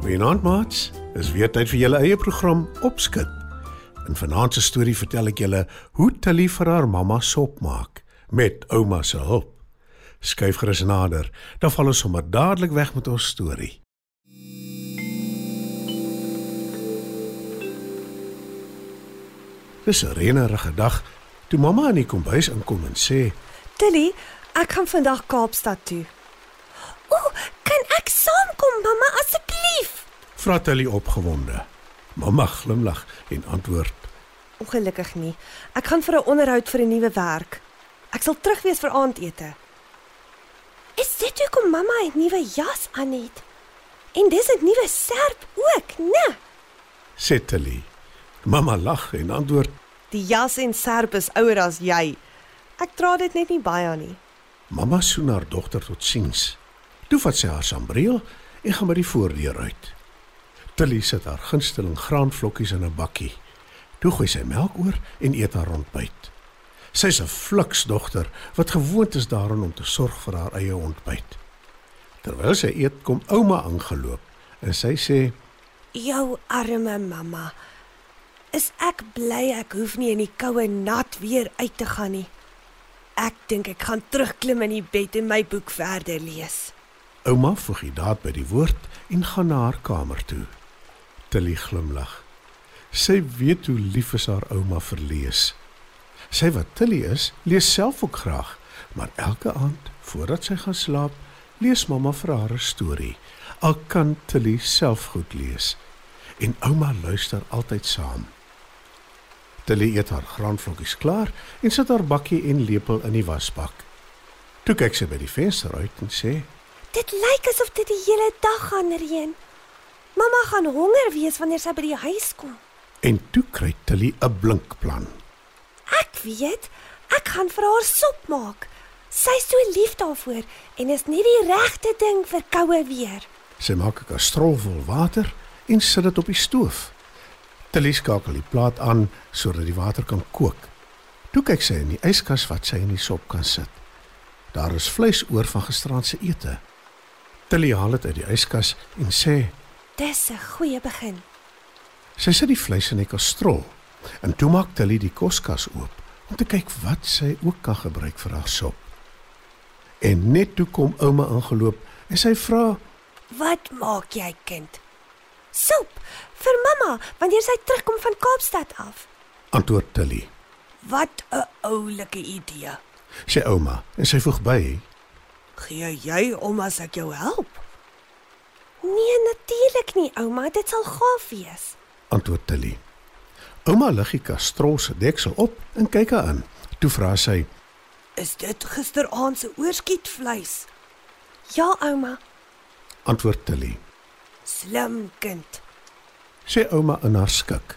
Goeienaand maats. Dis weer tyd vir julle eie program Opskud. In vanaand se storie vertel ek julle hoe Tilly vir haar mamma sop maak met ouma se hulp. Skuif gerus nader, dan val ons sommer dadelik weg met ons storie. Dis 'n reënerige dag toe mamma in die kombuis inkom en sê: Tilly, ek gaan vandag Kaapstad toe. Ooh, kan ek saamkom, mamma, asseblief? Vra Tilly opgewonde. Mamma glimlag en antwoord: Ongelukkig nie. Ek gaan vir 'n onderhoud vir 'n nuwe werk. Ek sal terug wees vir aandete. Is dit hoekom mamma 'n nuwe jas aan het? En dis 'n nuwe serp ook, né? sê Tilly. Mamma lag en antwoord: Die jas en serp is ouer as jy. Ek dra dit net nie baie nie. Mamma soen haar dogter tot siens. Toe vat sy haar sambreel en gaan by die voordeur uit. Tilly sit haar gunsteling graanvlokkies in 'n bakkie. Toe gooi sy melk oor en eet haar ontbyt. Sy's 'n fliksdogter wat gewoond is daaraan om te sorg vir haar eie ontbyt. Terwyl sy eet, kom ouma aangeloop en sy sê: Jou arme mamma. Is ek bly ek hoef nie in die koue nat weer uit te gaan nie. Ek dink ek gaan terugklim in die bed en my boek verder lees. Ouma voeg die daad by die woord en gaan na haar kamer toe. Tilly glimlag. Sy weet hoe lief is haar ouma vir lees. Sy wat Tilly is, lees self ook graag, maar elke aand voordat sy gaan slaap, lees mamma vir haar 'n storie. Al kan Tilly self goed lees en ouma luister altyd saam. Tilly eet haar graanvlokkies klaar en sit haar bakkie en lepel in die wasbak. Toe kyk sy by die venster uit en sê: Dit lyk asof dit die hele dag gaan reën. Mamma gaan honger wees wanneer sy by die huis kom. En toe kry Tilly 'n blink plan. Ek weet, ek gaan vir haar sop maak. Sy's so lief daarvoor en is nie die regte ding vir koue weer. Sy maak 'n kastrol vol water en sit dit op die stoof. Tilly skakel die plaat aan sodat die water kan kook. Toe kyk sy in die yskas wat sy in die sop kan sit. Daar is vleis oor van gisteraand se ete. Tilly haal dit uit die yskas en sê: Dis 'n goeie begin. Sy sit die vleis in die kastrol en toe maak Tilly die koskas oop om te kyk wat sy ook kan gebruik vir haar sop. En net toe kom ouma aangeloop en sy vra: Wat maak jy, kind? Sop vir mamma wanneer sy terugkom van Kaapstad af. Antwoord Tilly. Wat 'n oulike idee. Sê ouma en sy voeg by: Gee jy om as ek jou help? Nee, natuurlik nie, ouma, dit sal gaaf wees. Antwoord Tilly. Ouma lig die kastrol se deksel op en kyk haar aan. Toe vra sy: Is dit gisteraand se oorskietvleis? Ja, ouma. Antwoord Tilly. Slim kind. Sê ouma in haar skik.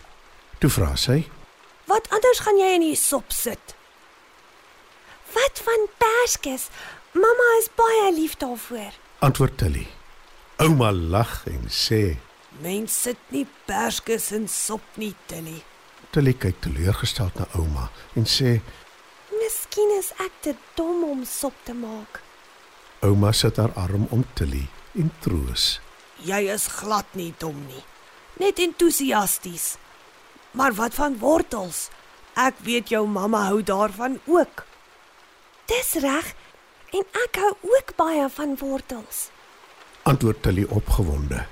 Toe vra sy: Wat anders gaan jy in die sop sit? Wat van perskes? Mamma is baie lief daarvoor. Antwoord Tilly. Ouma lag en sê: Mens sit nie perskes in sop nie, Tilly. Tilly kyk teleurgesteld na ouma en sê: Miskien is ek te dom om sop te maak. Ouma sit haar arm om Tilly en troos. Jy is glad nie dom nie. Net entoesiasties. Maar wat van wortels? Ek weet jou mamma hou daarvan ook. Dis reg. En ek hou ook baie van wortels. Antwoord Tilly opgewonde.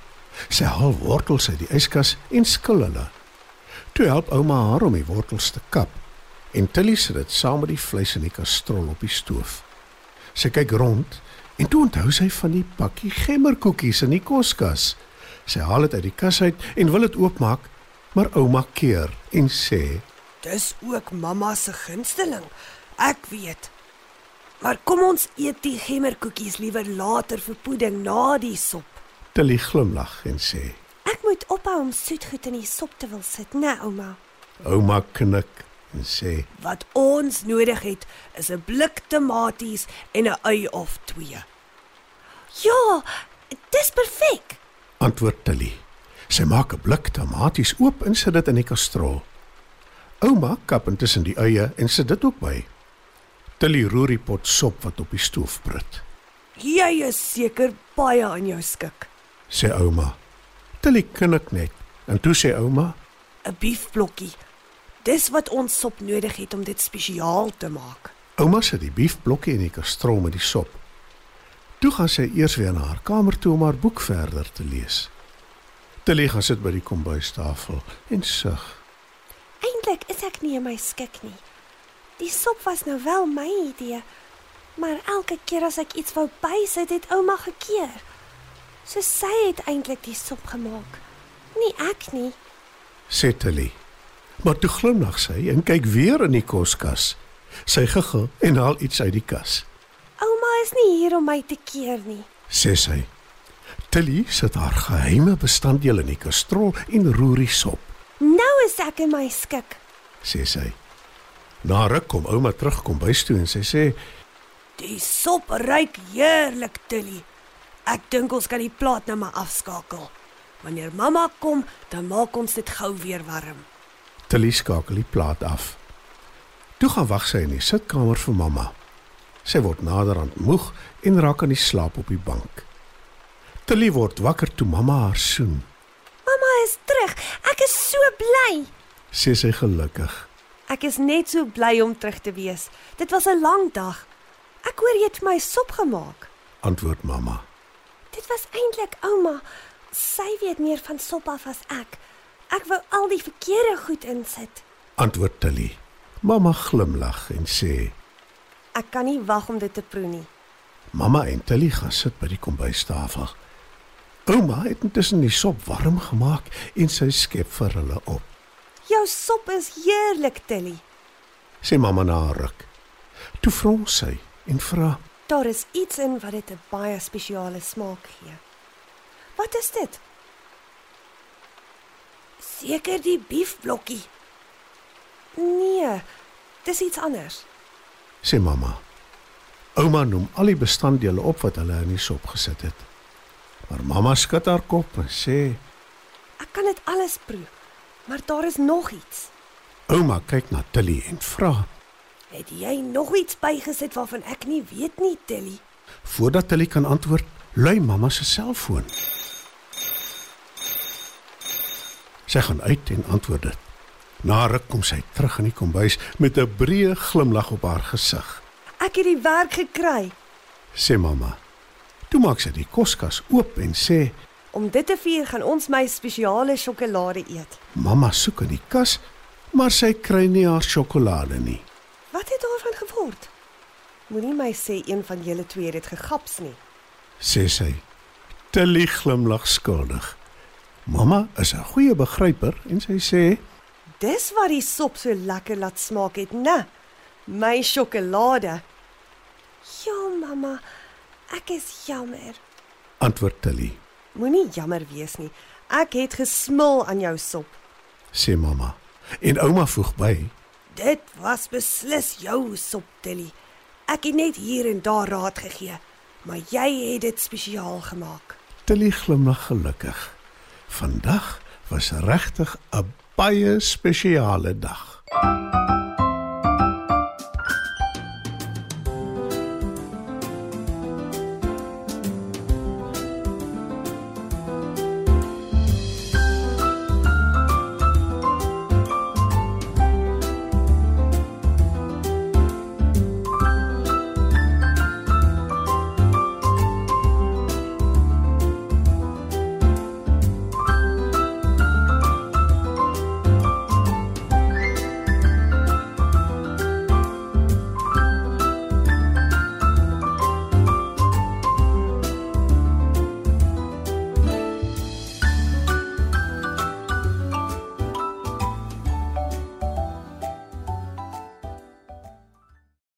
Sy haal wortels uit die yskas en skil hulle. Toe help ouma haar om die wortels te kap en Tilly sit dit saam met die vleis in die kastrol op die stoof. Sy kyk rond en toe onthou sy van die pakkie gemmerkoekies in die koskas. Sy haal dit uit die kas uit en wil dit oopmaak, maar ouma keer en sê: Dis ook mamma se gunsteling. Ek weet. Maar kom ons eet die gemmerkoekies liewer later vir pudding na die sop. Tilly glimlag en sê: Ek moet ophou om soetgoed in die sop te wil sit, né, ouma? Ouma knik en sê: Wat ons nodig het is 'n blik tomaties en 'n ui of twee. Ja, dis perfek. Antwoord Tilly. Sy maak 'n blik tomaties oop en sit dit in die kastrol. Ouma kap intussen die eie en sit dit ook by. Tilly roer die pot sop wat op die stoof brut. Jy is seker baie aan jou skik. Sê ouma. Tilly knik net en toe sê ouma: 'n Biefblokkie. Dis wat ons sop nodig het om dit spesiaal te maak. Ouma sit die biefblokkie in die kastrol met die sop. Toe gaan sy eers weer na haar kamer toe om haar boek verder te lees. Tilly gaan sit by die kombuistafel en sug. Eintlik is ek nie in my skik nie. Die sop was nou wel my idee, maar elke keer as ek iets wou bysit, het ouma gekeer. So sy het eintlik die sop gemaak. Nie ek nie. Sê Tilly. Maar toe glimlag sy en kyk weer in die koskas. Sy giggel en haal iets uit die kas. Ouma is nie hier om my te keer nie. Sê sy. Tilly sit haar geheime bestanddeel in die kastrol en roer die sop. Nou is ek in my skik. sê sy. Na ruk kom ouma terug kom bys toe en sy sê: Die sop ruik heerlik, Tilly. Ek dink ons kan die plaat nou maar afskakel. Wanneer mamma kom, dan maak ons dit gou weer warm. "Tilly skakel die plaat af." Toe gaan wag sy in die sitkamer vir mamma. Sy word naderhand moeg en raak aan die slaap op die bank. Tilly word wakker toe mamma haar soen. Mamma is terug. Ek is so bly. Sê sy gelukkig. Ek is net so bly om terug te wees. Dit was 'n lang dag. Ek hoor jy het vir my sop gemaak. Antwoord mamma. Dit was eintlik ouma. Sy weet meer van sop af as ek. Ek wou al die verkeerde goed insit. Antwoord Tilly. Mamma glimlag en sê: Ek kan nie wag om dit te proe nie. Mamma en Tilly gaan sit by die kombuistafel. Ouma het intussen die sop warm gemaak en sy skep vir hulle op. Jou sop is heerlik, Tilly. Sê mamma na haar ruk. Toe frons sy en vra: Daar is iets in wat dit 'n baie spesiale smaak gee. Wat is dit? Seker die biefblokkie. Nee, dis iets anders. sê mamma. Ouma noem al die bestanddele op wat hulle in die sop gesit het. Maar mamma skud haar kop en sê: Ek kan dit alles proe, maar daar is nog iets. Ouma kyk na Tilly en vra: Het jy nog iets bygesit waarvan ek nie weet nie, Tilly? Voordat Tilly kan antwoord, lui mamma se selfoon. Sy gaan uit en antwoord dit. Na ruk kom sy terug in die kombuis met 'n breë glimlag op haar gesig. Ek het die werk gekry. Sê mamma. Toe maak sy die koskas oop en sê: Om dit te vier gaan ons my spesiale sjokolade eet. "Mamma soek in die kas, maar sy kry nie haar sjokolade nie." Wat het daarvan geword? Moenie my sê een van julle twee het dit gegaps nie. sê sy. Tilly glimlag skuldig. Mamma is 'n goeie begryper en sy sê: Dis wat die sop so lekker laat smaak het, né? My sjokolade. Ja, mamma. Ek is jammer. "Antwoord Tilly," Moenie jammer wees nie. Ek het gesmil aan jou sop. sê mamma. En ouma voeg by: Dit was beslis jou sop, Tilly. Ek het net hier en daar raad gegee, maar jy het dit spesiaal gemaak. Tilly glimlag gelukkig. Vandag was regtig 'n baie spesiale dag.